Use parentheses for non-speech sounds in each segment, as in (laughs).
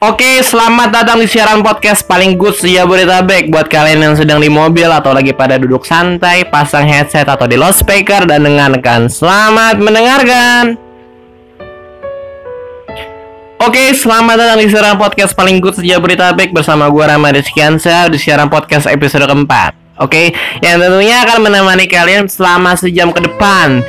Oke, selamat datang di siaran podcast paling good Jabodetabek. Buat kalian yang sedang di mobil atau lagi pada duduk santai Pasang headset atau di loudspeaker dan dengarkan. Selamat mendengarkan. Oke, selamat datang di siaran podcast paling good Jabodetabek Bersama gue Rama Rizkiansa di siaran podcast episode keempat. Oke, yang tentunya akan menemani kalian selama sejam ke depan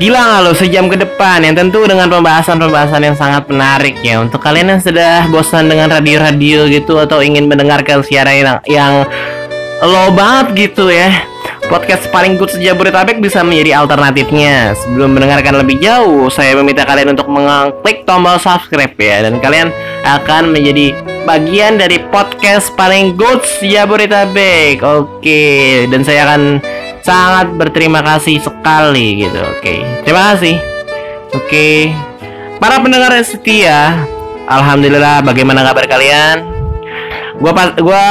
Gila nggak lo sejam ke depan yang tentu dengan pembahasan-pembahasan yang sangat menarik ya untuk kalian yang sudah bosan dengan radio-radio gitu atau ingin mendengarkan siaran yang, yang low banget gitu ya podcast paling good sejak Jabodetabek bisa menjadi alternatifnya. Sebelum mendengarkan lebih jauh, saya meminta kalian untuk mengklik tombol subscribe ya dan kalian akan menjadi bagian dari podcast paling good Jabodetabek. Oke, dan saya akan sangat berterima kasih sekali gitu. Oke, terima kasih. Oke, para pendengar yang setia, alhamdulillah. Bagaimana kabar kalian? Gua pas, gua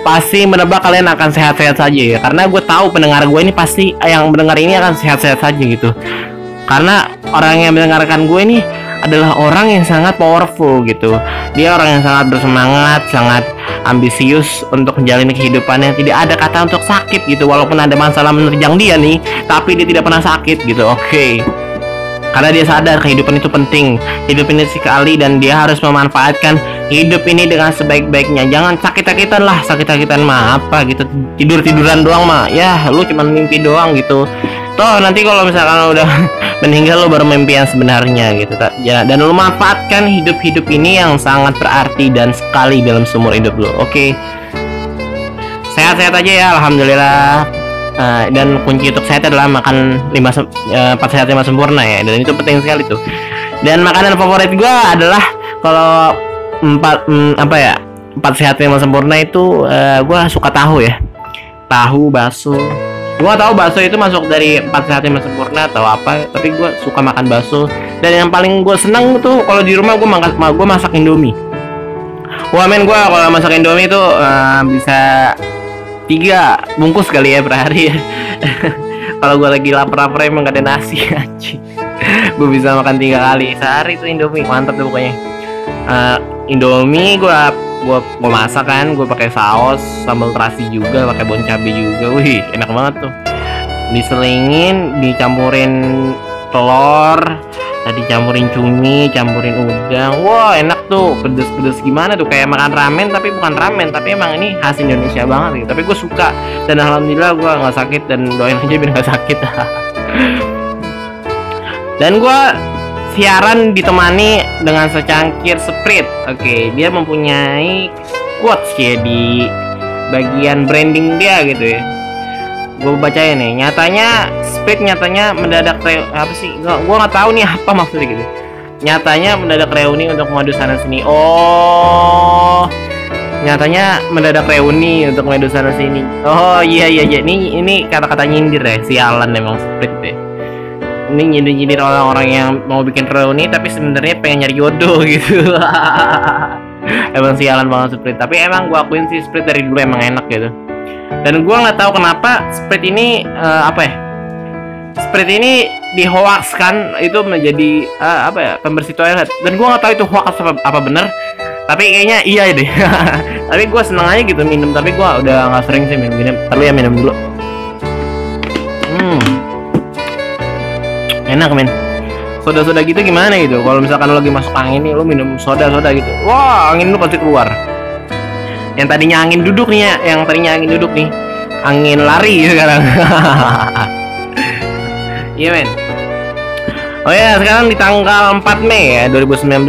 pasti menebak kalian akan sehat-sehat saja ya, karena gue tahu pendengar gue ini pasti yang mendengar ini akan sehat-sehat saja gitu. Karena orang yang mendengarkan gue ini adalah orang yang sangat powerful gitu. Dia orang yang sangat bersemangat, sangat ambisius untuk menjalani kehidupannya tidak ada kata untuk sakit gitu. Walaupun ada masalah menerjang dia nih tapi dia tidak pernah sakit gitu. Oke. Okay. karena dia sadar kehidupan itu penting. Hidup ini sekali dan dia harus memanfaatkan hidup ini dengan sebaik-baiknya. Jangan sakit-sakitan lah. Sakit-sakitan mah apa gitu. Tidur-tiduran doang mah. Ya lu cuma mimpi doang gitu toh nanti kalau misalkan udah (laughs) meninggal lo baru mimpi yang sebenarnya gitu ya dan lo manfaatkan hidup-hidup ini yang sangat berarti dan sekali dalam seumur hidup lo oke? Sehat-sehat aja ya alhamdulillah. Uh, dan kunci untuk sehat adalah makan lima uh, empat sehat lima sempurna ya dan itu penting sekali tuh. Dan makanan favorit gue adalah kalau empat mm, apa ya empat sehat lima sempurna itu uh, eh, gue suka tahu ya. Tahu bakso Gua tahu bakso itu masuk dari empat sehat lima sempurna atau apa, tapi gue suka makan bakso. Dan yang paling gue seneng tuh kalau di rumah gue makan, gue masak indomie. Wah men gue kalau masak indomie itu uh, bisa tiga bungkus kali ya per hari ya. (laughs) kalau gue lagi lapar-lapar emang gak ada nasi (laughs) aja. gue bisa makan tiga kali sehari itu indomie mantap tuh pokoknya. Uh, indomie gue gua gua masak kan gua pakai saus sambal terasi juga pakai bon cabe juga. Wih enak banget tuh. Diselingin dicampurin telur tadi campurin cumi campurin udang. Wah enak tuh. Pedes-pedes gimana tuh? Kayak makan ramen tapi bukan ramen tapi emang ini khas Indonesia banget gitu. Tapi gue suka. Dan alhamdulillah gue nggak sakit dan doain aja biar nggak sakit. (laughs) Dan gue siaran ditemani dengan secangkir Sprite. Oke, dia mempunyai quotes ya di bagian branding dia gitu ya. Gue baca nih, nyatanya Sprite nyatanya mendadak re apa sih? Gue nggak tahu nih apa maksudnya gitu. Nyatanya mendadak reuni untuk mengadu sana sini. Oh, nyatanya mendadak reuni untuk mengadu sana sini. Oh iya iya iya, ini ini kata-kata nyindir ya, sialan emang Sprite deh ini nyindir-nyindir orang-orang yang mau bikin reuni tapi sebenarnya pengen nyari jodoh (laughs) gitu. Emang sialan banget Sprite tapi emang gue akuin sih Sprite dari dulu emang enak gitu. Dan gue nggak tahu kenapa Sprite ini uh, apa ya? Sprite ini dihoax kan itu menjadi uh, apa ya pembersih toilet. Dan gue nggak tahu itu hoax apa, apa bener. Tapi kayaknya iya deh. (laughs) Tapi gue seneng aja gitu minum tapi gue udah nggak sering sih minum minum tapi ya minum dulu. Hmm enak men. Soda-soda gitu gimana gitu? Kalau misalkan lo lagi masuk angin nih lo minum soda-soda gitu. Wah angin lo pasti keluar. Yang tadinya angin duduk nih ya yang tadinya angin duduk nih. Angin lari (laughs) sekarang. Iya men. Oh ya, sekarang di tanggal 4 Mei ya 2019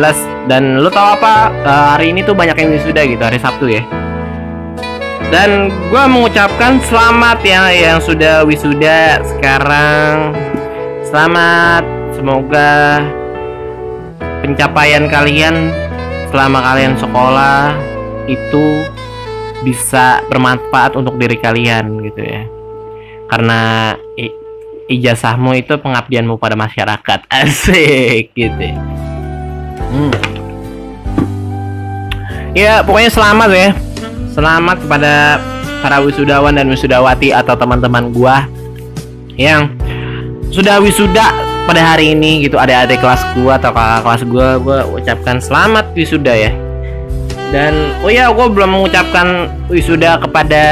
dan lo tau apa? Uh, hari ini tuh banyak yang wisuda gitu hari Sabtu ya. Dan gue mengucapkan selamat ya yang sudah wisuda sekarang Selamat, semoga pencapaian kalian selama kalian sekolah itu bisa bermanfaat untuk diri kalian gitu ya. Karena ijazahmu itu pengabdianmu pada masyarakat. (laughs) Asik gitu. Ya. Hmm. Ya, pokoknya selamat ya. Selamat kepada para wisudawan dan wisudawati atau teman-teman gua yang sudah wisuda pada hari ini gitu. Ada adik kelas gua atau kakak kelas gua gua ucapkan selamat wisuda ya. Dan oh ya gue belum mengucapkan wisuda kepada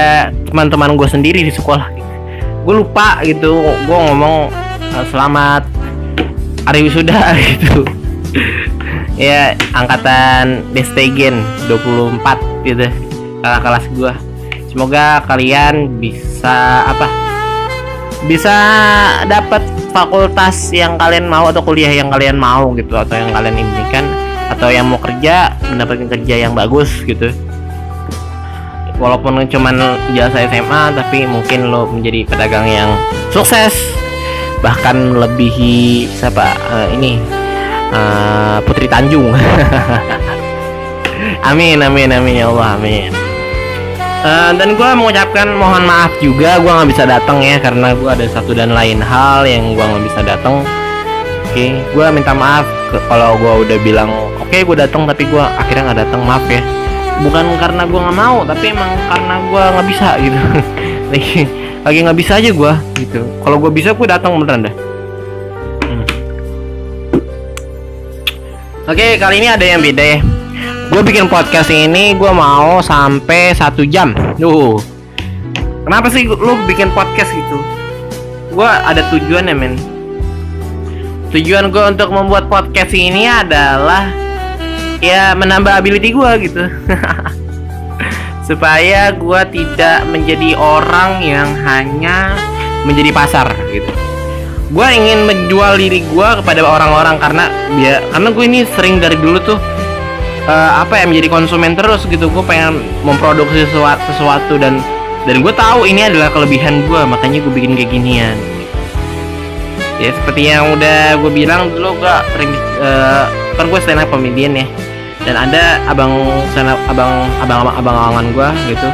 teman-teman gue sendiri di sekolah. Gue lupa gitu gue ngomong uh, selamat hari wisuda (laughs) gitu. Ya angkatan Destegen 24 gitu kakak kelas gue semoga kalian bisa apa bisa dapat fakultas yang kalian mau atau kuliah yang kalian mau gitu atau yang kalian inginkan atau yang mau kerja mendapatkan kerja yang bagus gitu. Walaupun cuman jasa SMA tapi mungkin lo menjadi pedagang yang sukses. Bahkan melebihi siapa uh, ini uh, Putri Tanjung. (laughs) Amin amin amin ya Allah amin uh, dan gue mengucapkan mohon maaf juga gue nggak bisa datang ya karena gue ada satu dan lain hal yang gue nggak bisa datang. Oke okay, gue minta maaf kalau gue udah bilang oke okay, gue datang tapi gue akhirnya nggak datang maaf ya. Bukan karena gue nggak mau tapi emang karena gue nggak bisa (laughs) gitu. Lagi lagi nggak bisa aja gue gitu. Kalau gue bisa gue datang beneran dah. Hmm. oke okay, kali ini ada yang beda ya gue bikin podcast ini gue mau sampai satu jam. Duh. Kenapa sih lu bikin podcast gitu? Gue ada tujuan ya men. Tujuan gue untuk membuat podcast ini adalah ya menambah ability gue gitu. (laughs) Supaya gue tidak menjadi orang yang hanya menjadi pasar gitu. Gue ingin menjual diri gue kepada orang-orang karena dia karena gue ini sering dari dulu tuh uh, apa ya menjadi konsumen terus gitu. Gue pengen memproduksi sesuatu, sesuatu dan dan gue tahu ini adalah kelebihan gue makanya gue bikin kayak ginian. Ya seperti yang udah gue bilang dulu gue sering uh, kan gue stand up comedian ya. Dan ada abang stand abang abang abang abang abangan gue gitu.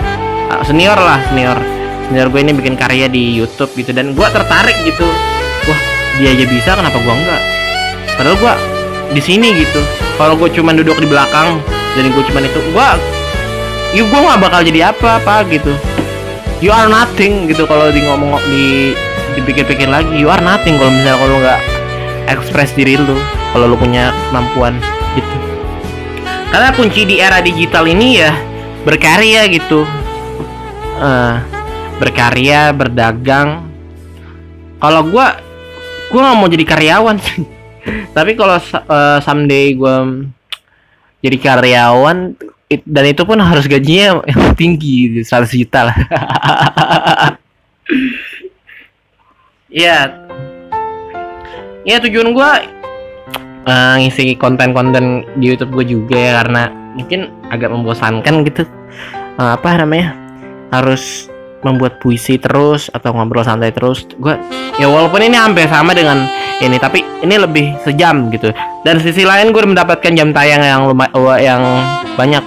Uh, senior lah senior. Senior gue ini bikin karya di YouTube gitu. Dan gue tertarik gitu. Wah dia aja bisa kenapa gue enggak? Padahal gue di sini gitu kalau gue cuma duduk di belakang dan gue cuma itu gue ya gue nggak bakal jadi apa apa gitu. You are nothing gitu kalau di ngomong di dipikir-pikir lagi. You are nothing kalau misalnya kalau nggak ekspres diri lu kalau lu punya kemampuan gitu. Karena kunci di era digital ini ya berkarya gitu. Uh, berkarya berdagang. Kalau gue gue nggak mau jadi karyawan sih tapi kalau uh, someday gue jadi karyawan it, dan itu pun harus gajinya yang tinggi 100 juta lah (laughs) Iya. Ya tujuan gue uh, ngisi konten-konten di YouTube gue juga ya karena mungkin agak membosankan gitu. Uh, apa namanya? Harus membuat puisi terus atau ngobrol santai terus. Gue ya walaupun ini hampir sama dengan ini tapi ini lebih sejam gitu. Dan sisi lain gue mendapatkan jam tayang yang lumayan yang banyak.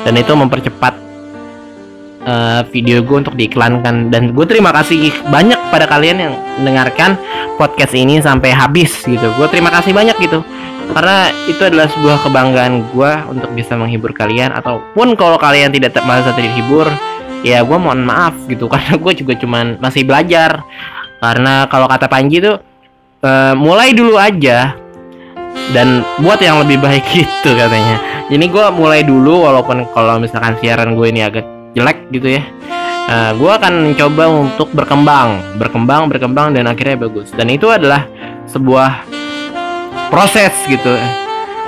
Dan itu mempercepat uh, video gue untuk diiklankan. Dan gue terima kasih banyak pada kalian yang mendengarkan podcast ini sampai habis gitu. Gue terima kasih banyak gitu. Karena itu adalah sebuah kebanggaan gue untuk bisa menghibur kalian. Ataupun kalau kalian tidak merasa terhibur ya gue mohon maaf gitu (laughs) karena gue juga cuman masih belajar. Karena kalau kata Panji tuh uh, mulai dulu aja dan buat yang lebih baik (laughs) gitu katanya. Ini gue mulai dulu walaupun kalau misalkan siaran gue ini agak jelek gitu ya. Uh, gue akan mencoba untuk berkembang berkembang berkembang dan akhirnya bagus. Dan itu adalah sebuah proses gitu.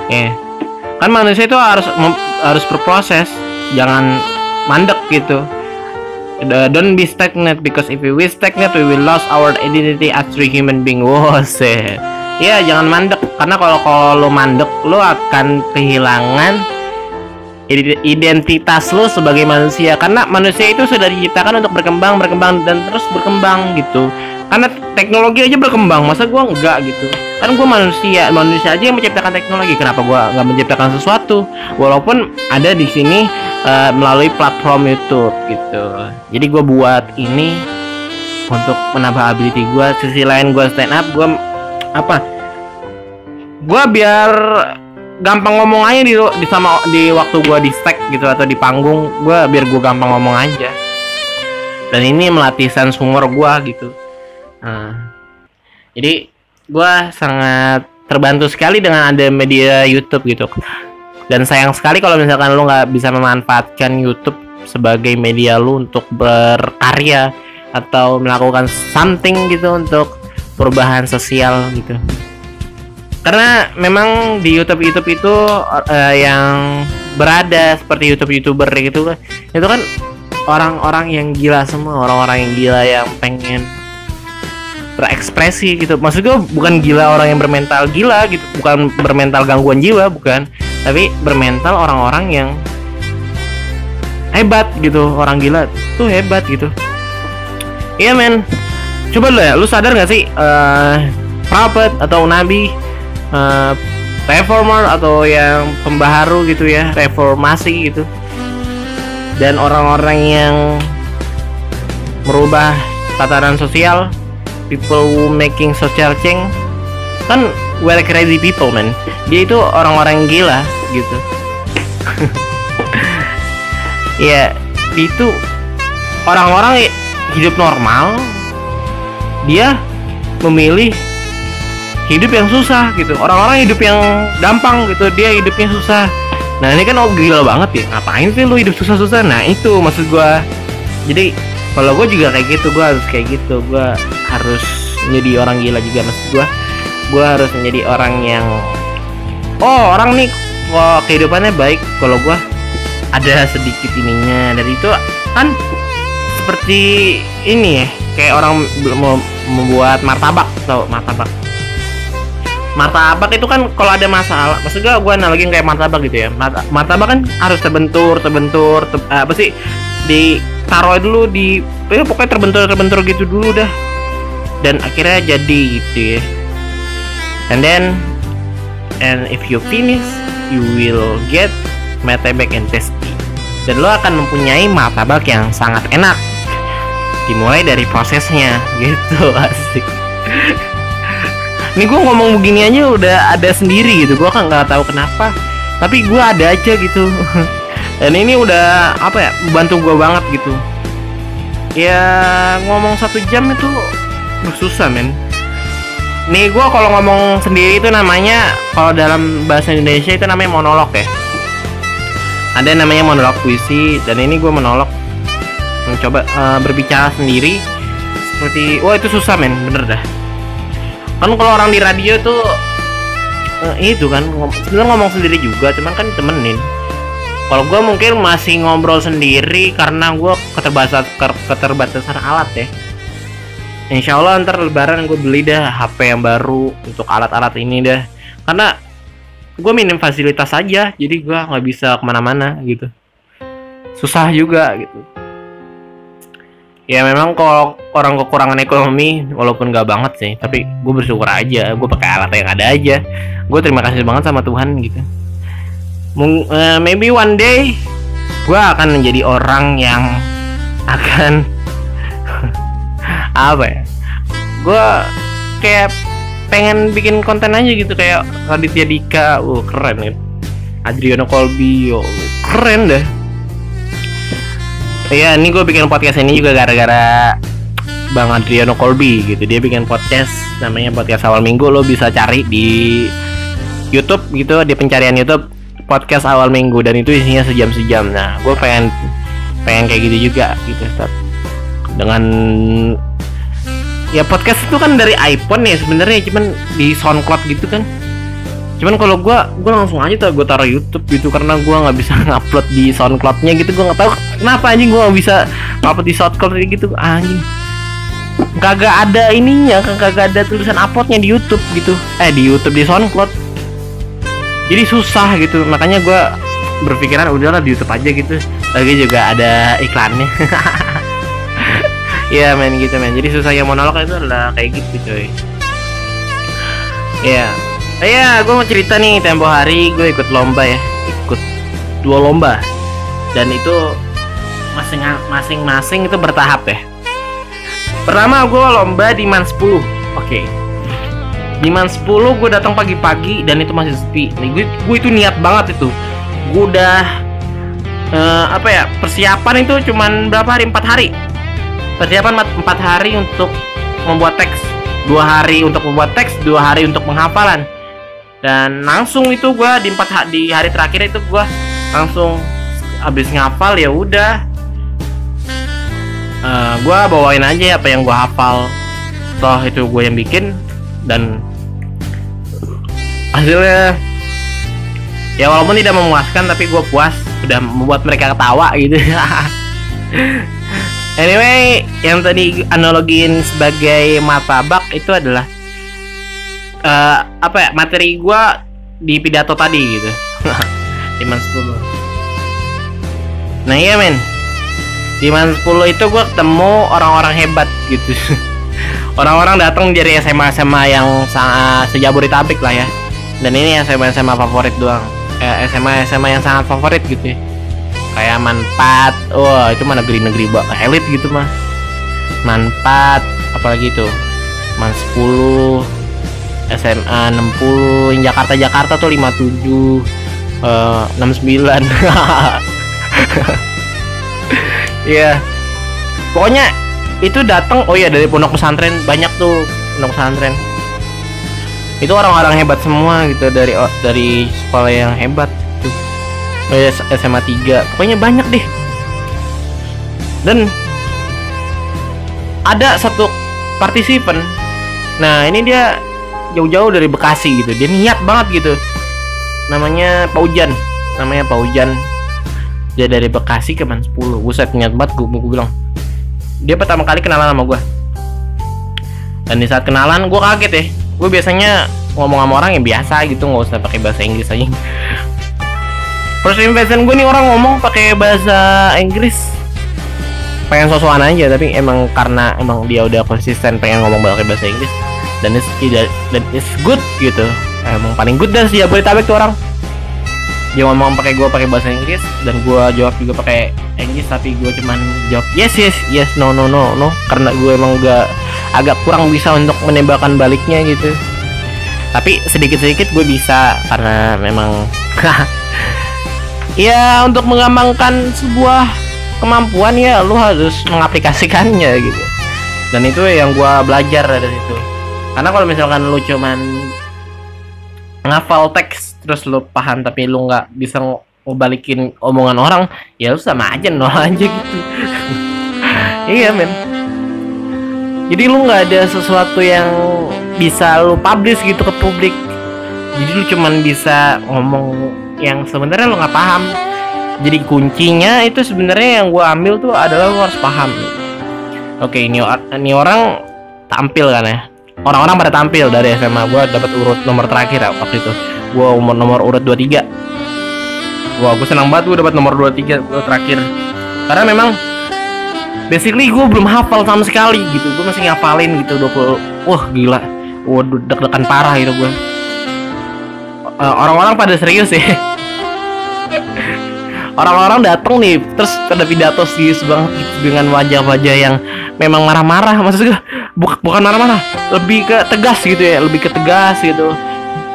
Ya. Yeah. kan manusia itu harus harus berproses jangan mandek gitu don't be stagnant because if we stagnant we will lose our identity as three human being. (laughs) Sih ya jangan mandek karena kalau kalau lo mandek lo akan kehilangan identitas lo sebagai manusia. Karena manusia itu sudah diciptakan untuk berkembang berkembang dan terus berkembang gitu karena teknologi aja berkembang masa gua enggak gitu? Kan gua manusia manusia aja yang menciptakan teknologi. Kenapa gua nggak menciptakan sesuatu? Walaupun ada di sini uh, melalui platform YouTube gitu. Jadi gua buat ini untuk menambah ability gua. Sisi lain gua stand up gua apa? Gua biar gampang ngomong aja di di sama di waktu gua di stack gitu atau di panggung. Gua biar gua gampang ngomong aja. Dan ini melatih sense humor gua gitu nah, jadi gua sangat terbantu sekali dengan ada media YouTube gitu. Dan sayang sekali kalau misalkan lu nggak bisa memanfaatkan YouTube sebagai media lu untuk berkarya atau melakukan something gitu untuk perubahan sosial gitu. Karena memang di YouTube YouTube itu uh, yang berada seperti YouTube youtuber gitu itu kan orang-orang yang gila semua orang-orang yang gila yang pengen berekspresi gitu. Maksud gue bukan gila orang yang bermental gila gitu. Bukan bermental gangguan jiwa bukan. Tapi bermental orang-orang yang hebat gitu. Orang gila tuh hebat gitu. Iya men. Coba lu ya lu sadar gak sih uh, prophet atau nabi uh, reformer atau yang pembaharu gitu ya reformasi gitu. Dan orang-orang yang merubah tatanan sosial people making social change kan well crazy people man. Dia itu orang-orang gila gitu. (laughs) Ya itu orang-orang hidup normal. Dia memilih hidup yang susah gitu. Orang-orang hidup yang gampang gitu. Dia hidupnya susah. Nah ini kan oh gila banget ya. Ngapain sih lu hidup susah-susah? Nah itu maksud gua. Jadi kalau gue juga kayak gitu gue harus kayak gitu. Gue harus menjadi orang gila juga maksud gue gue harus menjadi orang yang oh orang nih kok kehidupannya baik. Kalau gue ada sedikit ininya. Dari itu kan seperti ini ya kayak orang mau membuat martabak atau martabak. Martabak itu kan kalau ada masalah maksudnya gue analogi kayak martabak gitu ya. Martabak kan harus terbentur terbentur ter, apa sih ditaruh dulu di ya pokoknya terbentur terbentur gitu dulu dah. Dan akhirnya jadi gitu ya. And then and if you finish you will get martabak and tasty. Dan lo akan mempunyai martabak yang sangat enak. Dimulai dari prosesnya (laughs) gitu asik. Ini gue ngomong begini aja udah ada sendiri gitu. Gue kan nggak tahu kenapa. Tapi gue ada aja gitu (laughs) dan ini udah apa ya bantu gue banget gitu. Ya ngomong satu jam itu susah men. Nih gue kalau ngomong sendiri itu namanya kalau dalam bahasa Indonesia itu namanya monolog ya. Ada yang namanya monolog puisi dan ini gue monolog. Mencoba uh, berbicara sendiri seperti wah itu susah men bener dah. Kan kalau orang di radio tuh uh, itu kan sebenarnya ngomong sendiri juga cuman kan temenin kalau gue mungkin masih ngobrol sendiri karena gue keterbatasan keterbatasan alat ya. Insya Allah ntar lebaran gue beli dah HP yang baru untuk alat-alat ini dah karena gue minim fasilitas aja jadi gue nggak bisa ke mana-mana gitu. Susah juga gitu. Ya memang kalau orang kekurangan ekonomi walaupun gak banget sih tapi gue bersyukur aja gue pakai alat yang ada aja. Gue terima kasih banget sama Tuhan gitu Mung, uh, maybe one day gue akan menjadi orang yang akan (laughs) apa ya? Gue kayak pengen bikin konten aja gitu kayak Raditya Dika. Uh keren ya. Adriano Colby yo keren deh. Iya, ini gue bikin podcast ini juga gara-gara Bang Adriano Colby gitu. Dia bikin podcast namanya podcast awal minggu. Lo bisa cari di YouTube gitu di pencarian YouTube podcast awal minggu dan itu isinya sejam sejam. Nah, gue pengen pengen kayak gitu juga gitu. Dengan ya podcast itu kan dari iPhone ya sebenarnya cuman di SoundCloud gitu kan. Cuman kalau gue gue langsung aja tuh gue taruh YouTube gitu karena gue nggak bisa (laughs) ngupload di SoundCloudnya gitu. Gue nggak tahu kenapa anjing gue nggak bisa ngupload di SoundCloud gitu. Anjing. Kagak ada ininya kagak ada tulisan uploadnya di YouTube gitu. Eh di YouTube di SoundCloud jadi susah gitu makanya gue berpikiran udahlah di YouTube aja gitu. Lagi juga ada iklannya. (laughs) Ya main gitu men jadi susah yang monolog itu adalah kayak gitu coy. Ya yeah Iya, gue mau cerita nih tempo hari gue ikut lomba ya, ikut dua lomba. Dan itu masing-masing itu bertahap ya. Pertama gue lomba di Man 10, oke. Okay. Di Man 10 gue datang pagi-pagi dan itu masih sepi. Nih gue, gue itu niat banget itu. Gue udah uh, apa ya persiapan itu cuman berapa hari? Empat hari. Persiapan empat hari untuk membuat teks, dua hari untuk membuat teks, dua hari untuk penghafalan dan langsung itu gue di empat di hari terakhir itu gue langsung habis ngapal ya udah uh, eh, gue bawain aja apa yang gue hafal toh itu gue yang bikin dan hasilnya ya walaupun tidak memuaskan tapi gue puas. Udah membuat mereka ketawa gitu. (laughs) Anyway yang tadi analogiin sebagai martabak itu adalah uh, apa ya materi gue di pidato tadi gitu. (laughs) Diman 10 nah iya men. Diman 10 itu gue ketemu orang-orang hebat gitu. (laughs) Orang-orang datang dari SMA SMA yang sangat sejabodetabek lah ya dan ini SMA SMA favorit doang. Eh, SMA SMA yang sangat favorit gitu ya. Kayak manfaat wah itu mana negeri-negeri elit gitu mah. Manfaat apalagi itu? Man 10 SMA 60 Jakarta Jakarta tuh 57 uh, 69 Iya. Yeah. Pokoknya itu datang oh iya dari pondok pesantren banyak tuh pondok pesantren itu orang-orang hebat semua gitu dari dari sekolah yang hebat tuh. Oh iya, SMA 3 pokoknya banyak deh. Dan ada satu partisipan. Nah ini dia jauh-jauh dari Bekasi gitu. Dia niat banget gitu. Namanya Paujan namanya Paujan dia dari Bekasi ke Man 10 buset niat banget gue, gue bilang. Dia pertama kali kenalan sama gue dan di saat kenalan gue kaget ya gue biasanya ngomong sama orang yang biasa gitu nggak usah pakai bahasa Inggris aja. First impression gue nih orang ngomong pakai bahasa Inggris. Pengen sosokan aja tapi emang karena emang dia udah konsisten pengen ngomong pakai bahasa Inggris dan tidak dan is good gitu. Emang paling good dan sih ya boleh tabek tuh orang. Dia ngomong pakai gue pakai bahasa Inggris dan gue jawab juga pakai Inggris tapi gue cuman jawab yes yes yes no no no no. Karena gue emang gak agak kurang bisa untuk menembakkan baliknya gitu. Tapi sedikit sedikit gue bisa karena memang (laughs) ya untuk mengembangkan sebuah kemampuan ya lu harus mengaplikasikannya gitu. Dan itu yang gue belajar dari situ. Karena kalau misalkan lu cuman ngafal teks terus lu paham tapi lu nggak bisa ngebalikin omongan orang ya lu sama aja nol aja gitu. (laughs) Iya men jadi lu nggak ada sesuatu yang bisa lu publish gitu ke publik. Jadi lu cuman bisa ngomong yang sebenarnya lu nggak paham. Jadi kuncinya itu sebenarnya yang gue ambil tuh adalah lu harus paham. Oke ini ini orang tampil kan ya? Orang-orang pada tampil dari SMA gue dapat urut nomor terakhir ya, waktu itu. Gue umur nomor urut 23 wah gue senang banget gue dapat nomor 23 urut terakhir. Karena memang basically gue belum hafal sama sekali gitu. Gue masih ngapalin gitu 20 wah gila. Wah deg-degan parah itu gue uh, orang-orang pada serius ya. (laughs) Orang-orang datang nih terus pada pidato serius banget gitu, dengan wajah-wajah yang memang marah-marah. Maksudnya bukan bukan marah-marah lebih ke tegas gitu ya lebih ke tegas gitu.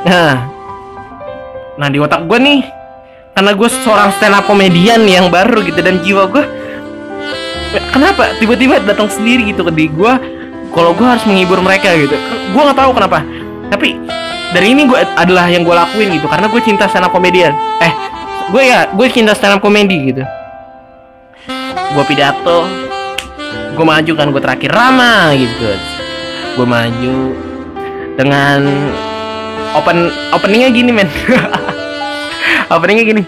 Nah. Nah di otak gue nih karena gue seorang stand up komedian yang baru gitu dan jiwa gue kenapa? Tiba-tiba datang sendiri gitu ke di gue kalau gue harus menghibur mereka gitu. Gue nggak tahu kenapa. Tapi dari ini gue adalah yang gue lakuin gitu. Karena gue cinta stand up komedian eh gue ya gue cinta stand up komedi gitu. Gue pidato. Gue maju kan gue terakhir Rama gitu. Gue maju dengan open openingnya gini men. (laughs) Openingnya gini.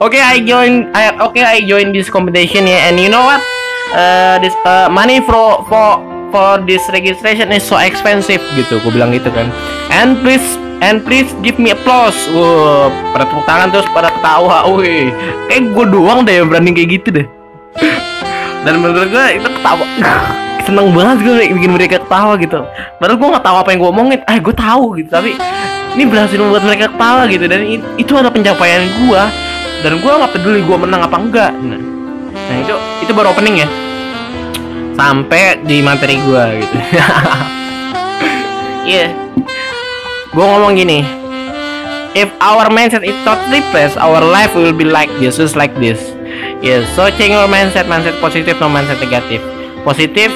Oke okay, I join I, okay, I join this competition ya. Yeah, and you know what this uh, money for for for this registration is so expensive. Gitu gue bilang gitu kan. And please and please give me applause. Wow pada tepuk tangan terus pada ketawa wih. Kayak gue doang deh yang berani kayak gitu deh. Dan menurut gue itu ketawa (laughs) seneng banget gue bikin mereka ketawa gitu. Padahal gue nggak tahu apa yang gue omongin. Ah gue tahu gitu tapi ini berhasil membuat mereka ketawa gitu. Dan itu ada pencapaian gue dan gue nggak peduli gue menang apa enggak. Nah, nah itu itu baru opening ya sampai di materi gue gitu (laughs) iya yeah. gue ngomong gini if our mindset is totally fresh our life will be like this just like this Yes, so change your mindset, mindset positif, no mindset negatif. Positif,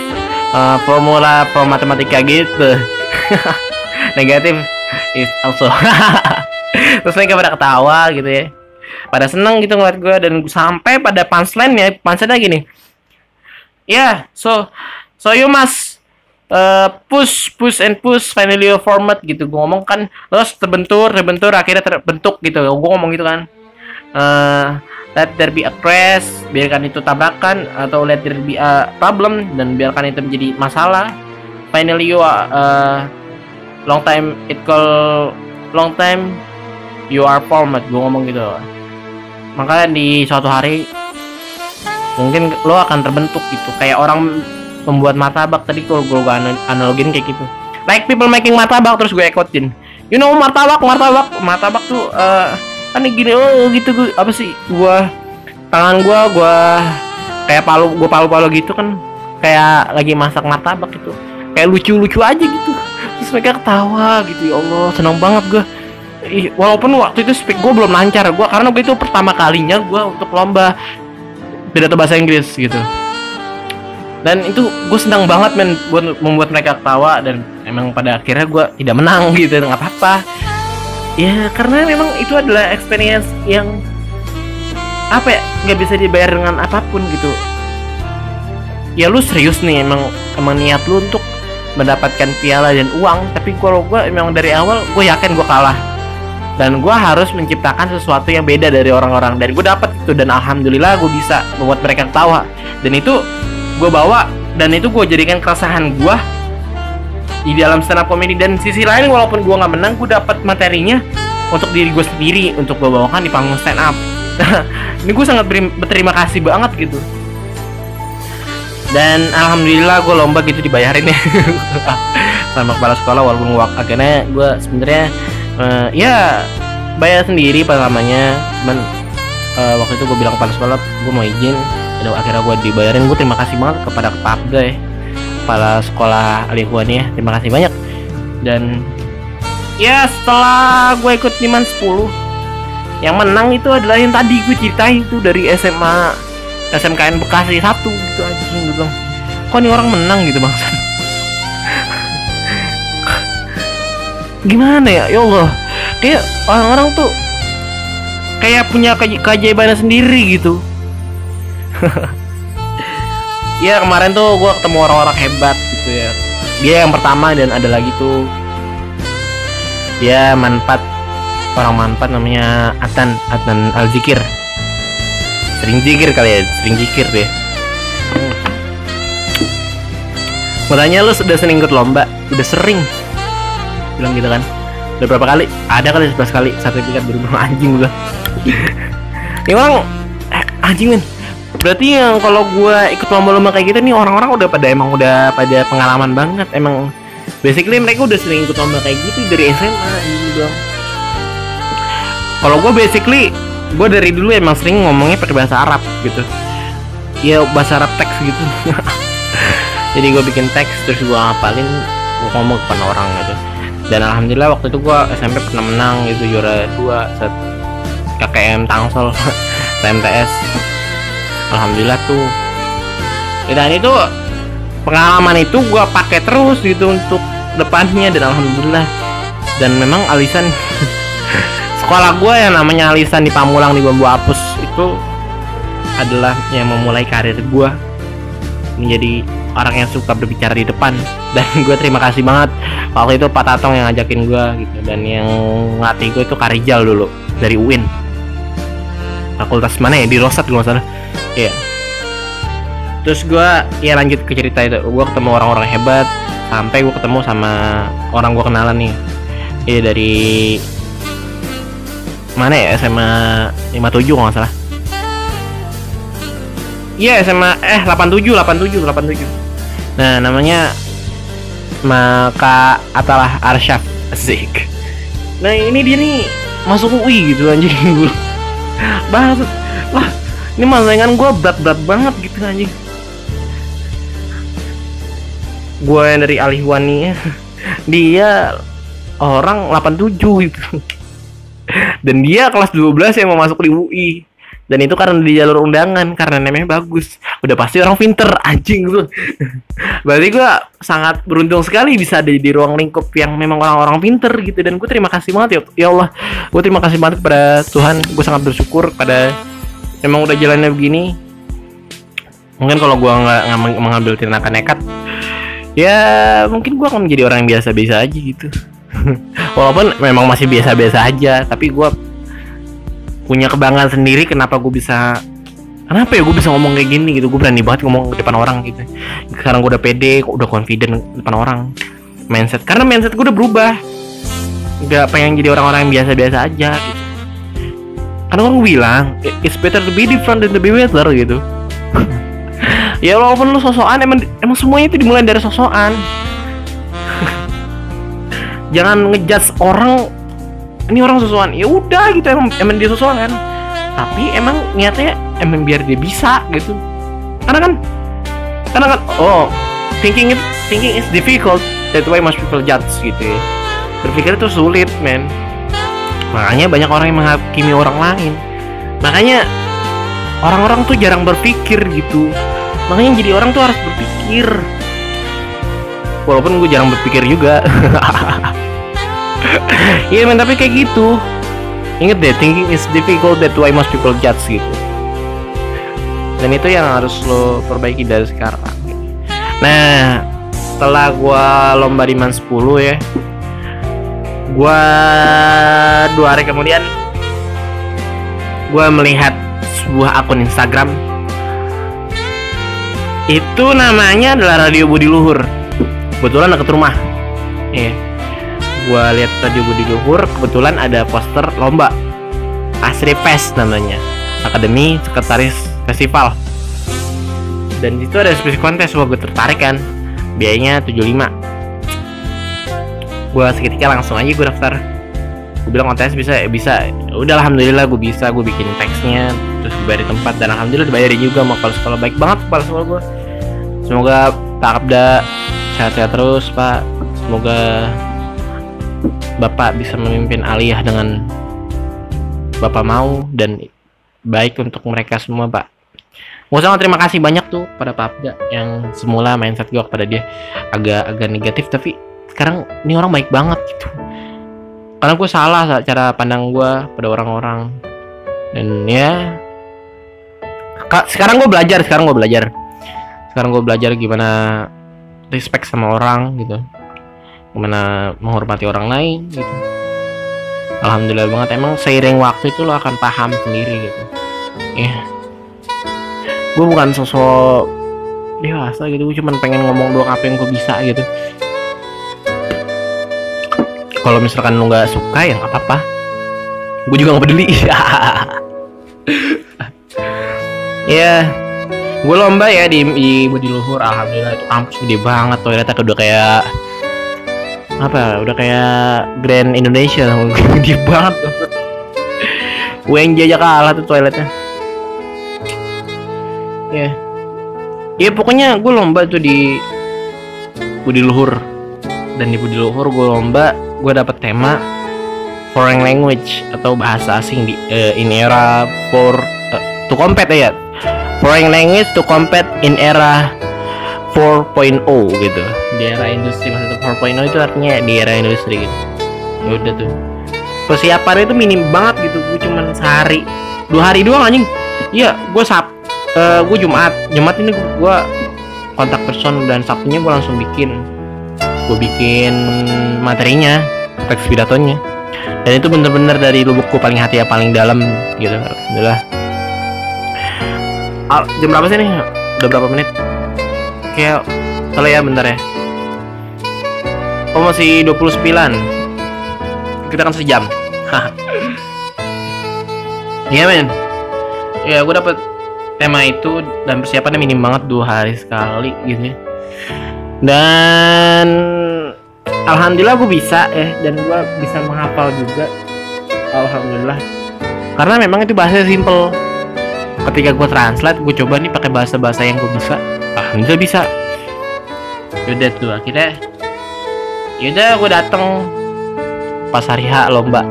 uh, formula matematika gitu. (laughs) negatif, is also (laughs) terus mereka pada ketawa gitu ya pada seneng gitu ngeliat gue dan sampai pada punchline ya punchline ya yeah, so so you must uh, push push and push finally your format gitu. Gue ngomong kan terus terbentur terbentur akhirnya terbentuk gitu. Gue ngomong gitu kan. Uh, let there be a crash biarkan itu tabrakan atau let there be a problem dan biarkan itu menjadi masalah. Finally you are uh, long time it call long time you are format. Gue ngomong gitu. Makanya di suatu hari mungkin lo akan terbentuk gitu. Kayak orang membuat martabak tadi kalau gue analogin kayak gitu. Like people making martabak terus gue ikutin you know martabak martabak. Martabak tuh uh, kan gini oh gitu gue apa sih gue tangan gue gue kayak palu gue palu-palu gitu kan. Kayak lagi masak martabak gitu. Kayak lucu-lucu aja gitu. Terus mereka ketawa gitu ya Allah senang banget gue walaupun waktu itu speak gue belum lancar gue karena itu pertama kalinya gue untuk lomba pidato bahasa Inggris gitu. Dan itu gue senang banget men buat membuat mereka ketawa dan emang pada akhirnya gue tidak menang gitu. Nggak apa-apa. Ya karena memang itu adalah experience yang apa ya nggak bisa dibayar dengan apa pun gitu. Ya lu serius nih emang emang niat lu untuk mendapatkan piala dan uang. Tapi kalau gue emang dari awal gue yakin gue kalah dan gue harus menciptakan sesuatu yang beda dari orang-orang. Dan gue dapat itu dan alhamdulillah gue bisa membuat mereka ketawa. Dan itu gue bawa dan itu gue jadikan keresahan gue di dalam stand up comedy. Dan sisi lain walaupun gue nggak menang gue dapat materinya untuk diri gue sendiri untuk gue bawakan di panggung stand up (laughs) ini gue sangat berterima kasih banget gitu. Dan alhamdulillah gue lomba gitu dibayarin ya. (laughs) Sama kepala sekolah walaupun akhirnya gue sebenarnya uh, ya bayar sendiri pertamanya cuman uh, waktu itu gue bilang kepada sekolah gue mau izin. Dan akhirnya gue dibayarin. Gue terima kasih banget kepada Papga ya kepala sekolah Alihuan ya. Terima kasih banyak. Dan ya setelah gue ikut Niman 10 yang menang itu adalah yang tadi gue ceritain itu dari SMA SMKN Bekasi satu gitu aja bilang. Kok ini orang menang gitu bang gimana ya? Ya Allah. Kayak orang-orang tuh kayak punya ke keajaiban sendiri gitu. (laughs) Ya kemarin tuh gue ketemu orang-orang hebat gitu ya. Dia yang pertama dan ada lagi tuh. Dia manfaat orang manfaat namanya Atan Atan Al Zikir sering zikir kali ya sering zikir deh. Mau tanya lu sudah sering ikut lomba? Udah sering bilang gitu kan. Udah berapa kali? Ada kali 11 kali. Sertifikat berubah anjing gua. (laughs) Ini orang eh, anjing men berarti yang kalau gua ikut lomba-lomba kayak gitu nih orang-orang udah pada emang udah pada pengalaman banget. Emang basically mereka udah sering ikut lomba kayak gitu dari SMA gitu dong kalau gue basically gue dari dulu emang sering ngomongnya pakai bahasa Arab gitu. Ya bahasa Arab teks gitu. (laughs) Jadi gue bikin teks terus gue ngapalin gue ngomong ke orang gitu dan alhamdulillah waktu itu gua SMP pernah menang itu juara dua saat KKM Tangsel (laughs) TMTS alhamdulillah tuh. Dan itu pengalaman itu gua pakai terus gitu untuk depannya dan alhamdulillah. Dan memang alisan (laughs) sekolah gua yang namanya alisan di Pamulang di Bambu Apus itu adalah yang memulai karir gua menjadi orang yang suka berbicara di depan. (laughs) Dan gue terima kasih banget waktu itu Pak Tatong yang ngajakin gue gitu dan yang ngelatih gue itu Karijal dulu dari UIN fakultas mana ya? Di Rosat gue salah. Iya. Terus gue ya lanjut ke cerita itu. Gue ketemu orang-orang hebat sampai gue ketemu sama orang gue kenalan nih. Iya dari mana ya? SMA 57 kalau nggak salah. Iya SMA eh 87 87 87 Nah namanya Maka Atalah Arsyaf Asik Nah ini dia nih Masuk UI gitu anjing. Gue Banget Wah ini masaingan gue berat-berat banget gitu anjing. Gue yang dari Alihwani (laughs) Dia Orang 87 gitu. (laughs) Dan dia kelas 12 yang mau masuk di UI dan itu karena di jalur undangan karena namanya bagus. Udah pasti orang pinter anjing lu (laughs) berarti gue sangat beruntung sekali bisa ada di ruang lingkup yang memang orang-orang pinter gitu. Dan gue terima kasih banget ya ya Allah. Gue terima kasih banget kepada Tuhan. Gue sangat bersyukur pada memang udah jalannya begini. Mungkin kalau gue nggak mengambil tindakan nekat ya mungkin gue akan menjadi orang yang biasa-biasa aja gitu. (laughs) Walaupun memang masih biasa-biasa aja tapi gue punya kebanggaan sendiri kenapa gue bisa kenapa ya gue bisa ngomong kayak gini gitu? Gue berani banget ngomong depan orang gitu. Sekarang gue udah pede udah confident depan orang. Mindset karena mindset gue udah berubah. Gak pengen jadi orang-orang yang biasa-biasa aja gitu. Karena orang bilang it's better to be different than to be better gitu. (laughs) Ya walaupun lu sosokan emang emang semuanya itu dimulai dari sosokan. (laughs) Jangan ngejudge orang ini orang sosokan ya udah gitu emang emang dia sosokan tapi emang niatnya emang biar dia bisa gitu. Karena kan karena kan oh thinking it thinking is difficult. That's why most people judge gitu ya. Berpikir itu sulit men. Makanya banyak orang yang menghakimi orang lain. Makanya orang-orang tuh jarang berpikir gitu. Makanya jadi orang tuh harus berpikir. Walaupun gue jarang berpikir juga (laughs) (laughs) iya men tapi kayak gitu. Inget deh thinking is difficult that why most people judge gitu. Dan itu yang harus lo perbaiki dari sekarang. Nah setelah gue lomba di man 10 ya gue dua hari kemudian gue melihat sebuah akun Instagram. Itu namanya adalah Radio Budi Luhur. Kebetulan dekat rumah. Yeah. Gue lihat Radio Budi Luhur kebetulan ada poster lomba. Asri Fest namanya. Akademi Sekretaris Festival. Dan itu ada spesies kontes wah gue tertarik kan. Biayanya 75 gue seketika langsung aja gue daftar. Gue bilang kontes bisa bisa. Udah alhamdulillah gue bisa gue bikin teksnya terus gue bayar di tempat. Dan alhamdulillah dibayarin juga sama kepala sekolah. Baik banget kepala sekolah gue semoga Pak Abda sehat-sehat terus Pak. Semoga Bapak bisa memimpin aliyah dengan Bapak mau dan baik untuk mereka semua Pak. Mau sangat terima kasih banyak tuh pada Pak Abda yang semula mindset gue kepada dia agak-agak negatif tapi sekarang ini orang baik banget gitu. Karena gue salah cara pandang gue pada orang-orang. Dan ya sekarang gue belajar sekarang gue belajar. Sekarang gue belajar gimana respect sama orang gitu gimana menghormati orang lain gitu. Alhamdulillah banget. Emang seiring waktu itu lo akan paham sendiri gitu. Ya yeah. gue bukan sosok dewasa gitu. Gue cuma pengen ngomong doang apa yang gue bisa gitu. Kalau misalkan lu nggak suka ya nggak apa-apa. Gue juga nggak peduli. (laughs) Ya gue lomba ya di di Budi Luhur. Alhamdulillah itu kampus gede banget toiletnya udah kayak apa? Udah kayak Grand Indonesia. (laughs) Gede banget. UNJ aja kalah tuh toiletnya. Ya. Yeah. ya pokoknya gue lomba tuh di Budi Luhur. Dan di Budi Luhur gue lomba gue dapet tema foreign language atau bahasa asing di uh, in era for uh, to compete ya. Foreign language to compete in era 4.0 gitu. Di era industri maksudnya 4.0 itu artinya di era industri gitu. Ya udah tuh. Persiapannya itu minim banget gitu. Gue cuman sehari. Dua hari doang anjing. Iya gue sab uh, gue jumat. Jumat ini gue kontak person dan sabtunya gue langsung bikin. Gue bikin materinya teks pidatonya dan itu bener-bener dari lubukku paling hati ya paling dalam gitu. Alhamdulillah. Al, jam berapa sih nih? Udah berapa menit kayak salah ya bentar ya. Oh masih 29 kita kan sejam. (laughs) Iya men. Ya gue dapet tema itu dan persiapannya minim banget dua hari sekali gitu ya. Dan alhamdulillah gue bisa ya dan gue bisa menghafal juga. Alhamdulillah. Karena memang itu bahasa simple ketika gue translate gue coba nih pakai bahasa-bahasa yang gue bisa. Alhamdulillah bisa. Yaudah tuh akhirnya yaudah gue dateng pas hari H lomba.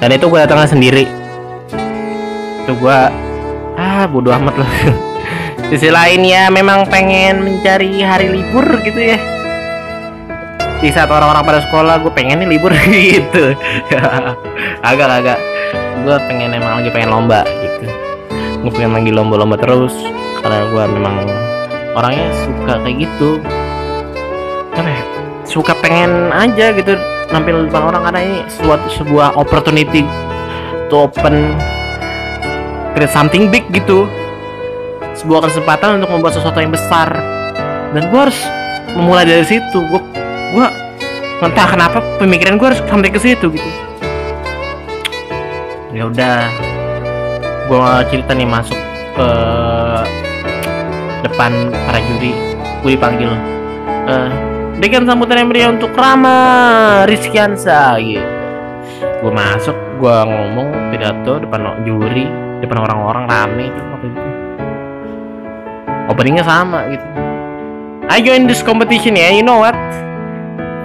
Dan itu gue datangnya sendiri. Itu gue ah bodo amat lah. (laughs) Sisi lain ya memang pengen mencari hari libur gitu ya di saat orang-orang pada sekolah gue pengen nih libur (laughs) gitu. Agak agak gue pengen emang lagi pengen lomba gitu. Gue pengen lagi lomba-lomba terus. Karena gue memang orangnya suka kayak gitu. Apa ya? Suka pengen aja gitu nampil depan orang. Karena ini suatu sebuah opportunity to open create something big gitu. Sebuah kesempatan untuk membuat sesuatu yang besar. Dan gue harus memulai dari situ. Gue gue entah kenapa pemikiran gue harus sampai ke situ gitu. Ya udah gue cerita nih masuk ke depan para juri gue dipanggil. Uh, berikan sambutan yang meriah untuk Rama Rizkiansa gitu gue masuk gue ngomong pidato depan juri depan orang-orang rame itu waktu itu. Openingnya sama gitu. I join this competition ya you know what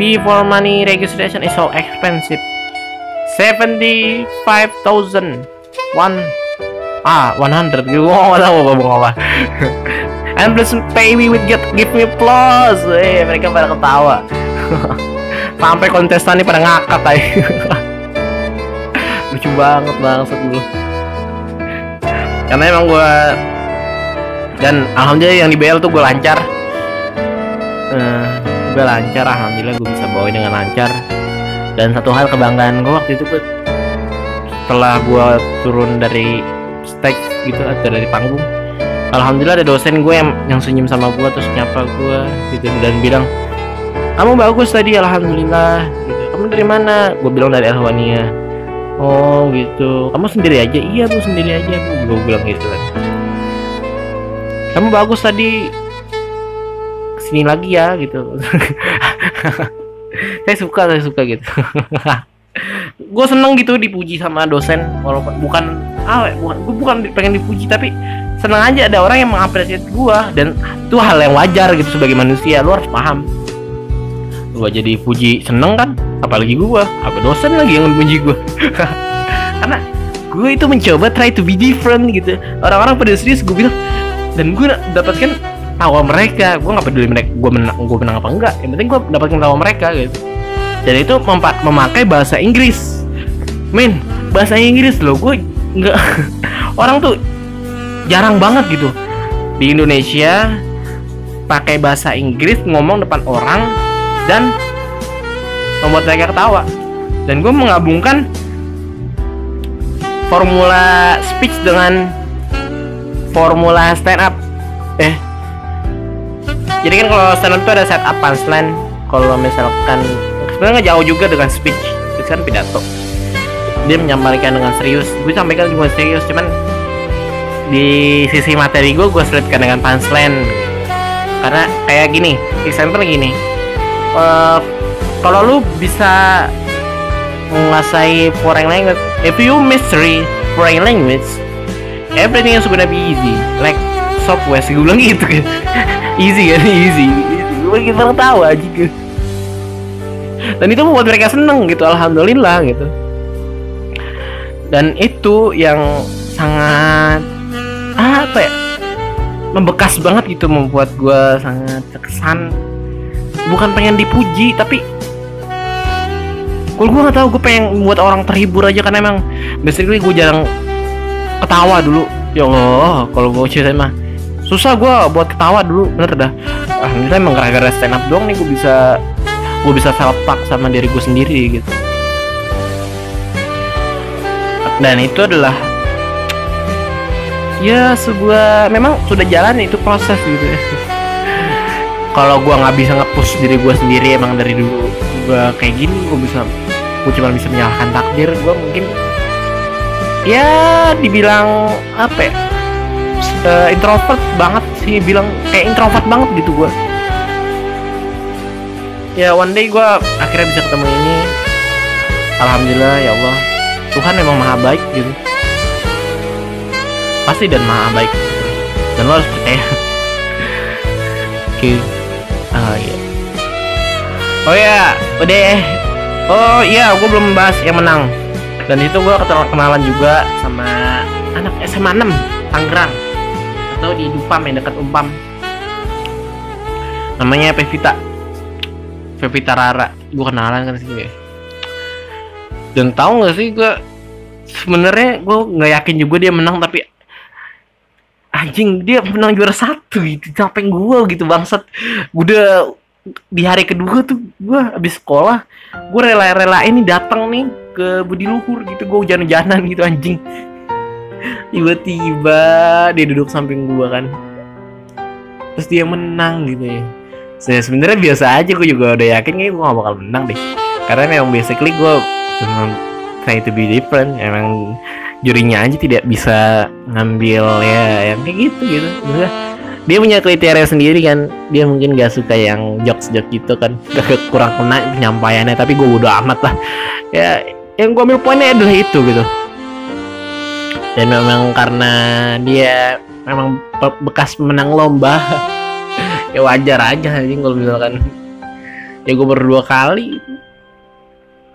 fee for money registration is so expensive. 75,000 one. Ah 100 gue nggak tahu ngomong apa and please pay me with get give me applause. Eh mereka pada ketawa. (laughs) Sampai kontestan ini pada ngakak aja (laughs) lucu banget banget dulu karena emang gue dan alhamdulillah yang di BL tuh gue lancar. Uh, gue lancar alhamdulillah gue bisa bawa dengan lancar. Dan satu hal kebanggaan gue waktu itu gue setelah gue turun dari stage gitu atau dari panggung alhamdulillah ada dosen gue yang yang senyum sama gue terus nyapa gue gitu dan bilang kamu bagus tadi alhamdulillah. Gitu kamu dari mana? Gue bilang dari Alwania oh gitu. Kamu sendiri aja? Iya bu sendiri aja bu. Gue bilang gitu kan. Kamu bagus tadi ke sini lagi ya gitu. (laughs) Saya suka saya suka gitu. (laughs) Gue seneng gitu dipuji sama dosen walaupun bukan ah bukan gue bukan pengen dipuji tapi seneng aja ada orang yang mengapresiasi gue dan itu hal yang wajar gitu sebagai manusia lu harus paham. Gue jadi puji seneng kan apalagi gue apa dosen lagi yang memuji gue (laughs) karena gue itu mencoba try to be different gitu. Orang-orang pada serius gue bilang dan gue dapatkan tawa mereka. Gue nggak peduli mereka gue menang gue menang apa enggak. Yang penting gue dapatkan tawa mereka gitu. Dan itu memakai bahasa Inggris. Men bahasa Inggris loh. Gue nggak (laughs) orang tuh jarang banget gitu. Di Indonesia pakai bahasa Inggris ngomong depan orang dan membuat mereka ketawa. Dan gue menggabungkan formula speech dengan formula stand up. Eh jadi kan kalau stand up itu ada set up punchline. Kalau misalkan sebenarnya jauh juga dengan speech. Itu kan pidato. Dia menyampaikan dengan serius. Gue sampaikan juga serius cuman di sisi materi gue gue selipkan dengan punchline. Karena kayak gini example gini. Uh, kalau lu bisa menguasai foreign language if you mystery foreign language everything is gonna be easy. Like software gue bilang gitu kan easy kan? (laughs) Easy, kita tahu aja. Gitu dan itu membuat mereka seneng gitu alhamdulillah gitu. Dan itu yang sangat apa ya membekas banget gitu membuat gue sangat terkesan. Bukan pengen dipuji tapi kalau gue nggak tahu gue pengen membuat orang terhibur aja karena emang basically gue jarang ketawa dulu. Ya Allah kalau gue cerita mah susah gue buat ketawa dulu bener dah. Alhamdulillah emang gara-gara stand up doang nih gue bisa gue bisa self talk sama diri gue sendiri gitu. Dan itu adalah ya sebuah memang sudah jalan itu proses gitu ya. (laughs) Kalau gue nggak bisa ngepush diri gue sendiri emang dari dulu gue kayak gini gue bisa gue cuma bisa menyalahkan takdir gue mungkin ya dibilang apa ya uh, introvert banget sih bilang kayak introvert banget gitu gue ya one day gue akhirnya bisa ketemu ini. Alhamdulillah ya Allah. Tuhan memang maha baik gitu. Pasti dan maha baik. Dan lo harus percaya. (laughs) Oke. Okay. ah iya. Oh ya udah oh iya gue belum bahas yang menang. Dan itu gue kenalan juga sama anak SMA 6 Tangerang tahu di Dupam yang dekat Umpam. Namanya Pevita. Pevita Rara. Gue kenalan kan sih gue dan tahu nggak sih gue sebenarnya gue nggak yakin juga dia menang tapi anjing dia menang juara satu gitu capek gue gitu bangsat. Udah di hari kedua tuh gue habis sekolah gue rela-rela ini datang nih ke Budi Luhur gitu gue hujan-hujanan gitu anjing tiba-tiba dia duduk samping gue kan. Terus dia menang gitu ya. Saya sebenarnya biasa aja gue juga udah yakin kayak gue gak bakal menang deh. Karena memang basically gue cuma try to be different emang jurinya aja tidak bisa ngambil ya yang kayak gitu gitu. Maksudnya, dia punya kriteria sendiri kan. Dia mungkin gak suka yang jokes jokes gitu kan. Gak kurang kena penyampaiannya tapi gue udah amat lah. Ya yang gue ambil poinnya adalah itu gitu dan memang karena dia memang bekas menang lomba. (laughs) Ya wajar aja sih kalau misalkan ya gue berdua kali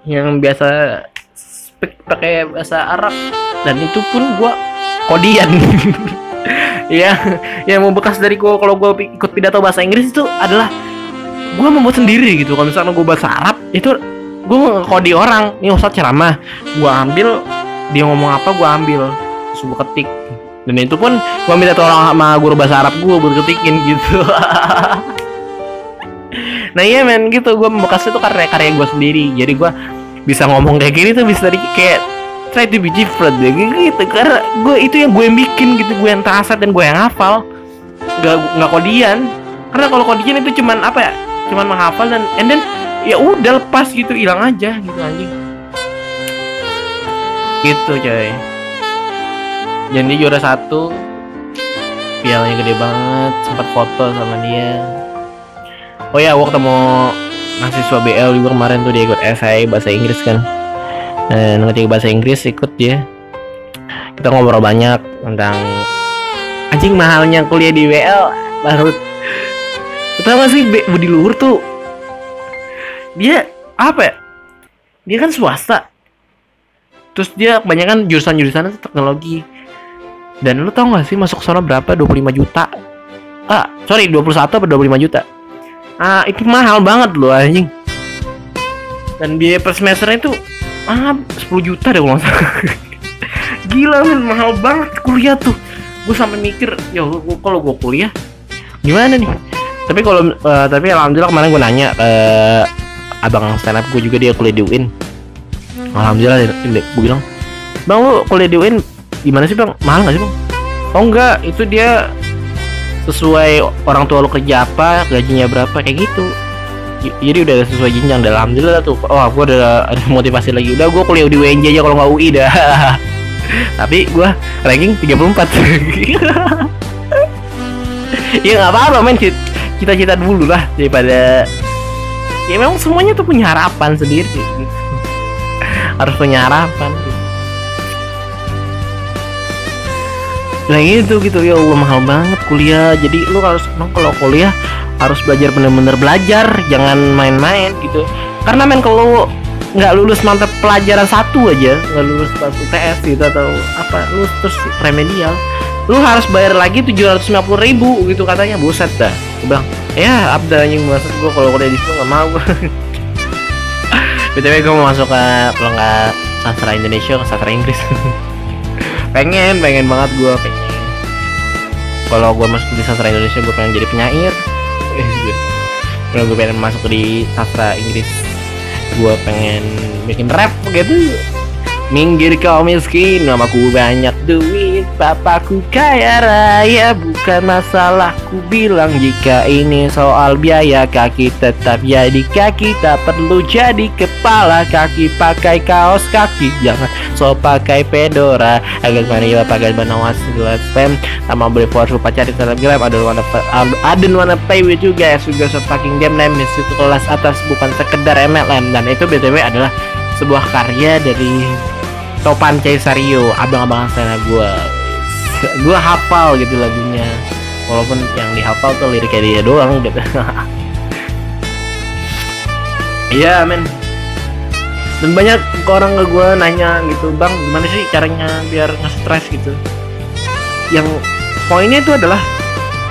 yang biasa speak pakai bahasa Arab. Dan itu pun gue kodian. (laughs) Ya yang mau bekas dari gue kalau gue ikut pidato bahasa Inggris itu adalah gue membuat sendiri gitu. Kalau misalnya gue bahasa Arab itu gue kodi orang. Ini ustadz ceramah. Gue ambil dia ngomong apa gue ambil terus ketik. Dan itu pun gue minta tolong sama guru bahasa Arab gue buat ketikin gitu. (laughs) Nah iya men gitu. Gue membekas itu karya karya gue sendiri. Jadi gue bisa ngomong kayak gini tuh bisa dari kayak try to be different ya gitu. Karena gue itu yang gue bikin gitu. Gue yang terasa dan gue yang hafal. Nggak nggak kodian. Karena kalau kodian itu cuman apa ya cuman menghafal dan and then ya udah lepas gitu. Hilang aja gitu anjing. Gitu coy jadi juara satu. Pialanya gede banget sempat foto sama dia. Oh ya waktu ketemu mahasiswa BL juga kemarin tuh dia ikut esai bahasa Inggris kan. Dan ketika bahasa Inggris ikut dia kita ngobrol banyak tentang anjing mahalnya kuliah di BL baru gak sih Budi Luhur tuh dia apa ya? Dia kan swasta. Terus dia kebanyakan jurusan-jurusan teknologi dan lu tau gak sih masuk sana berapa? 25 juta. Ah sorry 21 atau 25 juta? Ah itu mahal banget loh anjing. Dan biaya per semesternya itu ah 10 juta deh kalau (laughs) gila men mahal banget kuliah tuh. Gue sampai mikir ya kalau gue kuliah gimana nih? Tapi kalau uh, tapi alhamdulillah kemarin gue nanya uh, abang stand up gue juga dia kuliah di UIN alhamdulillah gue bilang bang lu kuliah di UIN gimana sih bang? Mahal nggak sih bang? Oh enggak itu dia sesuai orang tua lo kerja apa gajinya berapa kayak gitu. Jadi udah sesuai jenjang. Dan alhamdulillah tuh. Oh aku udah ada motivasi lagi. Udah gue kuliah di UNJ aja kalau nggak UI dah. (laughs) Tapi gue ranking 34 (laughs) ya nggak apa-apa men. Cita-cita dulu lah daripada ya memang semuanya tuh punya harapan sendiri. (laughs) Harus punya harapan nah itu gitu. Ya Allah mahal banget kuliah. Jadi lu harus emang kalau kuliah harus belajar bener-bener belajar. Jangan main-main gitu. Karena men kalau nggak lulus mantap pelajaran satu aja nggak lulus pas UTS gitu atau apa lu terus remedial lu harus bayar lagi tujuh ratus lima puluh ribu gitu katanya. Buset dah. Gue bilang ya abda yang maksud gue kalau kuliah di situ nggak mau. (laughs) Btw gue mau masuk ke kalau nggak sastra Indonesia ke sastra Inggris (laughs) pengen pengen banget gue pengen. Kalau gue masuk di sastra Indonesia gue pengen jadi penyair. (laughs) Kalau gue pengen masuk di sastra Inggris gue pengen bikin rap gitu Minggir kau miskin, namaku banyak duit. Papaku kaya raya, bukan masalah Ku bilang. Jika ini soal biaya Kaki tetap jadi kaki. Tak perlu jadi kepala Kaki pakai kaos kaki. Jangan so pakai pedora Agak Mario pakai banawas Gelas spam Sama beli for lupa cari telegram I don't wanna, I don't wanna play with you guys Juga so fucking game name Itu kelas atas bukan sekedar MLM Dan itu BTW adalah sebuah karya dari Topan Caisario abang-abang sana gue gue hafal gitu lagunya. Walaupun yang dihafal tuh liriknya dia doang gitu. (laughs) Iya men. Dan banyak orang ke gue nanya gitu bang gimana sih caranya biar nggak stres gitu. Yang poinnya itu adalah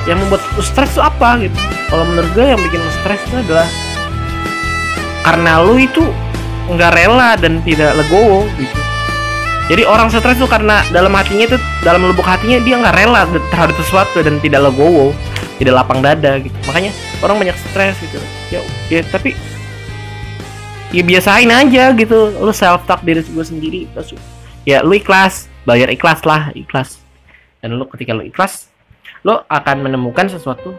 yang membuat stres itu apa gitu. Kalau menurut gue yang bikin stres itu adalah karena lu itu nggak rela dan tidak legowo gitu jadi orang stres tuh karena dalam hatinya itu dalam lubuk hatinya dia nggak rela terhadap sesuatu dan tidak legowo tidak lapang dada gitu. Makanya orang banyak stres gitu. Ya ya tapi ya biasain aja gitu. Lu self talk diri gue sendiri terus ya lu ikhlas bayar ikhlas lah ikhlas. Dan lu ketika lu ikhlas lu akan menemukan sesuatu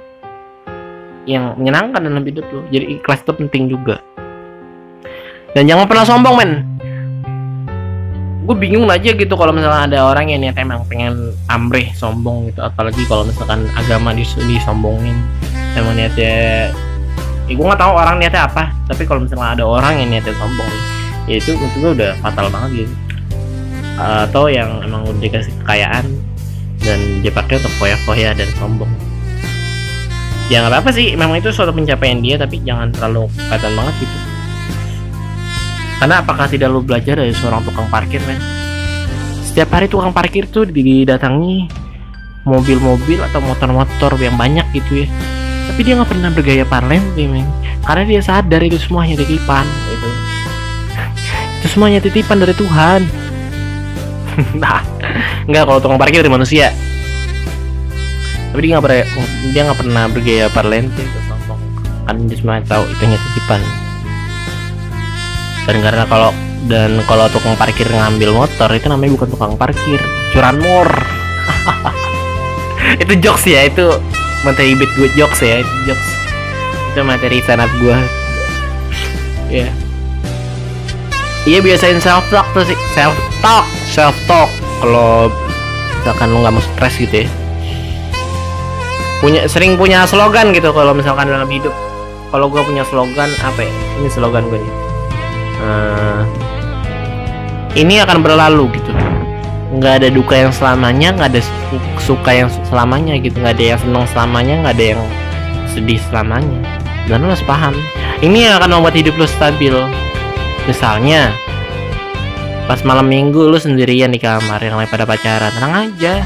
yang menyenangkan dalam hidup lu. Jadi ikhlas itu penting juga. Dan jangan pernah sombong men gue bingung aja gitu kalau misalnya ada orang yang niat emang pengen amrih sombong gitu. Apalagi kalau misalkan agama dis disombongin. Emang niatnya ya gue nggak tahu orang niatnya apa. Tapi kalau misalnya ada orang yang niatnya sombong ya itu menurut gue udah fatal banget gitu. Atau yang emang udah dikasih kekayaan dan dia pakai untuk foya-foya dan sombong. Ya nggak apa-apa sih memang itu suatu pencapaian dia tapi jangan terlalu kelihatan banget gitu karena apakah tidak lo belajar dari seorang tukang parkir men? Setiap hari tukang parkir tuh didatangi mobil-mobil atau motor-motor yang banyak gitu ya. Tapi dia nggak pernah bergaya parlente men. Karena dia sadar itu semuanya titipan gitu. (laughs) itu semuanya titipan dari Tuhan. (laughs) nah, nggak kalau tukang parkir dari manusia. Tapi dia nggak pernah dia nggak pernah bergaya parlente itu kan dia semua tahu itu hanya titipan dan karena kalau dan kalau tukang parkir ngambil motor itu namanya bukan tukang parkir curanmor (laughs) itu jokes ya itu materi bit gue jokes ya itu jokes. Itu materi sanat gue ya. Yeah. iya biasain self talk tuh sih. Self talk self talk kalau misalkan lu nggak mau stres gitu ya. Punya sering punya slogan gitu kalau misalkan dalam hidup. Kalau gue punya slogan apa ya? Ini slogan gue nih uh, ini akan berlalu gitu. Nggak ada duka yang selamanya nggak ada suka yang selamanya gitu. Nggak ada yang senang selamanya nggak ada yang sedih selamanya. Dan lo harus paham? Ini yang akan membuat hidup lo stabil. Misalnya pas malam minggu lu sendirian di kamar yang lain pada pacaran. Tenang aja.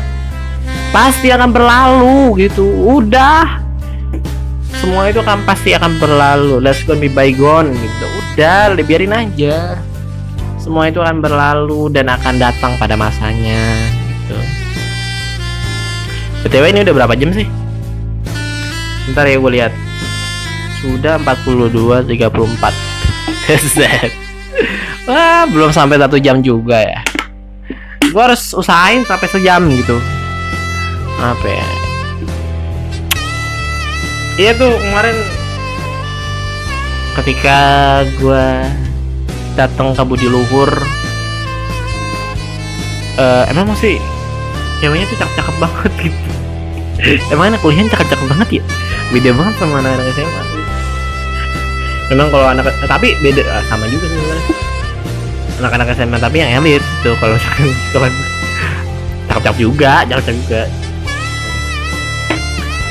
Pasti akan berlalu gitu. Udah semua itu kan pasti akan berlalu. Let's go be bygone gitu. Udah biarin aja. Semua itu akan berlalu dan akan datang pada masanya gitu. Btw ini udah berapa jam sih? Ntar ya gue lihat. Sudah 42 34 Wah, belum sampai satu jam juga ya. Gue harus usahain sampai sejam gitu. Apa ya iya tuh kemarin. Ketika gue datang ke Budi Luhur uh, emang masih ceweknya tuh cakep-cakep banget gitu. (laughs) Emang anak kuliah cakep-cakep banget ya? Beda banget sama anak-anak SMA memang kalau anak tapi beda ah, sama juga sih sebenarnya. Anak-anak SMA tapi yang elit tuh kalau (laughs) kalau cakep-cakep juga cakep-cakep juga.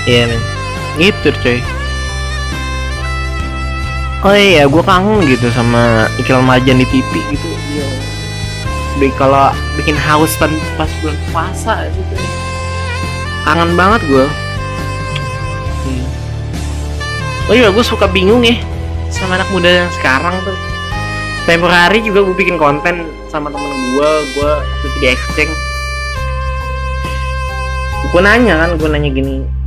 Iya yeah, men gitu coy. Oh iya gue kangen gitu sama iklan marjan di TV gitu. Iya. Kalau bikin haus pas, bulan puasa gitu. Kangen banget gue hmm. oh iya gue suka bingung ya sama anak muda yang sekarang tuh. Tempo hari juga gue bikin konten sama temen gue gue tuh di exchange. Gue nanya kan gue nanya gini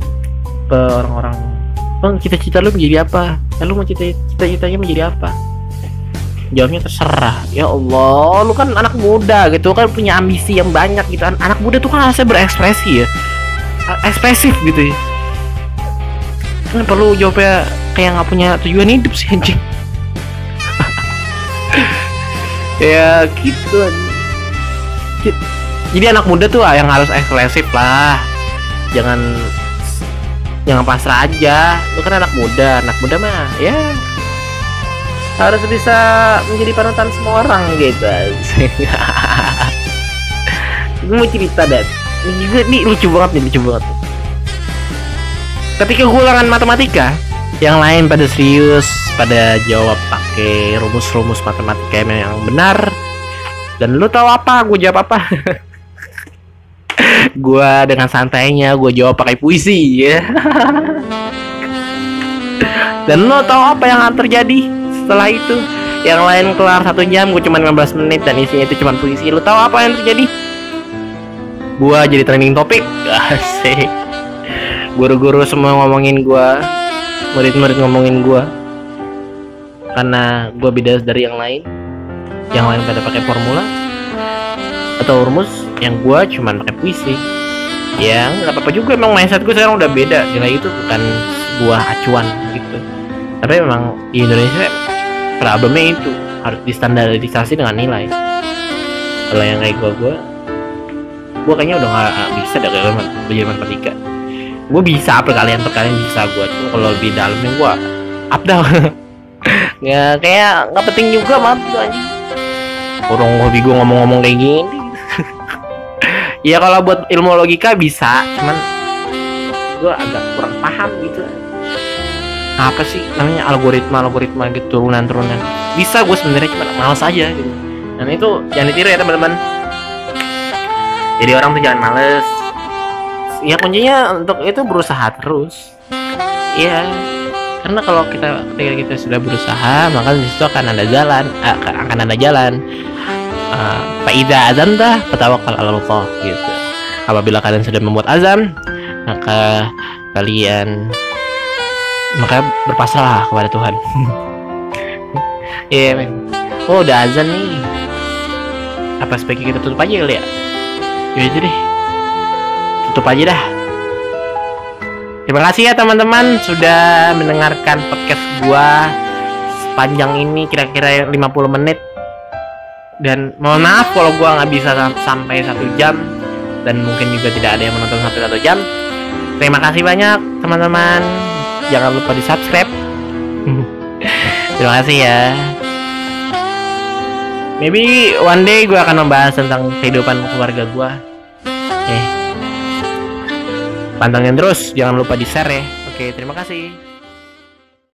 ke orang-orang bang cita-cita lu menjadi apa? Ya, lu mau cita-citanya menjadi apa? Jawabnya terserah. Ya Allah lu kan anak muda gitu kan punya ambisi yang banyak gitu. Anak muda tuh kan harusnya berekspresi ya. Ekspresif gitu ya. Kan perlu jawabnya kayak nggak punya tujuan hidup sih anjing. (laughs) Ya gitu jadi anak muda tuh yang harus ekspresif lah. Jangan jangan pasrah aja. Lu kan anak muda anak muda mah ya. Harus bisa menjadi panutan semua orang gitu (laughs) gue mau cerita dan ini nih lucu banget nih lucu banget. Ketika gue ulangan matematika. Yang lain pada serius pada jawab pakai rumus-rumus matematika yang benar. Dan lu tahu apa? Gue jawab apa (laughs) gue dengan santainya gue jawab pakai puisi ya. Dan lo tau apa yang akan terjadi setelah itu? Yang lain kelar satu jam gue cuma 15 menit dan isinya itu cuma puisi. Lo tau apa yang terjadi? Gue jadi trending topik asik. Guru-guru semua ngomongin gue murid-murid ngomongin gue karena gue beda dari yang lain. Yang lain pada pakai formula atau rumus yang gue cuma pakai puisi. Ya nggak apa-apa juga emang mindset gue sekarang udah beda. Nilai itu bukan sebuah acuan gitu. Tapi memang di Indonesia problemnya itu harus distandarisasi dengan nilai. Kalau yang kayak gue gue gue kayaknya udah nggak bisa deh kalau belajar matematika gue bisa perkalian perkalian bisa gue tuh kalau lebih dalamnya gue up (laughs) ya kayak nggak penting juga maaf tuh anjing kurang hobi gue ngomong-ngomong kayak gini ya kalau buat ilmu logika bisa cuman gue agak kurang paham gitu. Apa sih namanya algoritma algoritma gitu turunan turunan bisa gue sebenarnya cuma malas aja gitu. Dan itu jangan ditiru ya teman-teman. Jadi orang tuh jangan males. Ya kuncinya untuk itu berusaha terus. Ya karena kalau kita ketika kita sudah berusaha maka di situ akan ada jalan akan ada jalan Faida azan dah petawakal Allah gitu. Apabila kalian sudah membuat azam maka kalian maka berpasrah kepada Tuhan. (laughs) Iya yeah, men. Oh udah azan nih. Apa sebaiknya kita tutup aja kali ya? Ya itu deh. Tutup aja dah. Terima kasih ya teman-teman sudah mendengarkan podcast gua sepanjang ini kira-kira 50 menit dan mohon maaf kalau gua nggak bisa sampai satu jam. Dan mungkin juga tidak ada yang menonton sampai satu jam. Terima kasih banyak teman-teman. Jangan lupa di subscribe (laughs) terima kasih ya. Maybe one day gue akan membahas tentang kehidupan keluarga gue eh pantengin terus jangan lupa di share ya. Oke terima kasih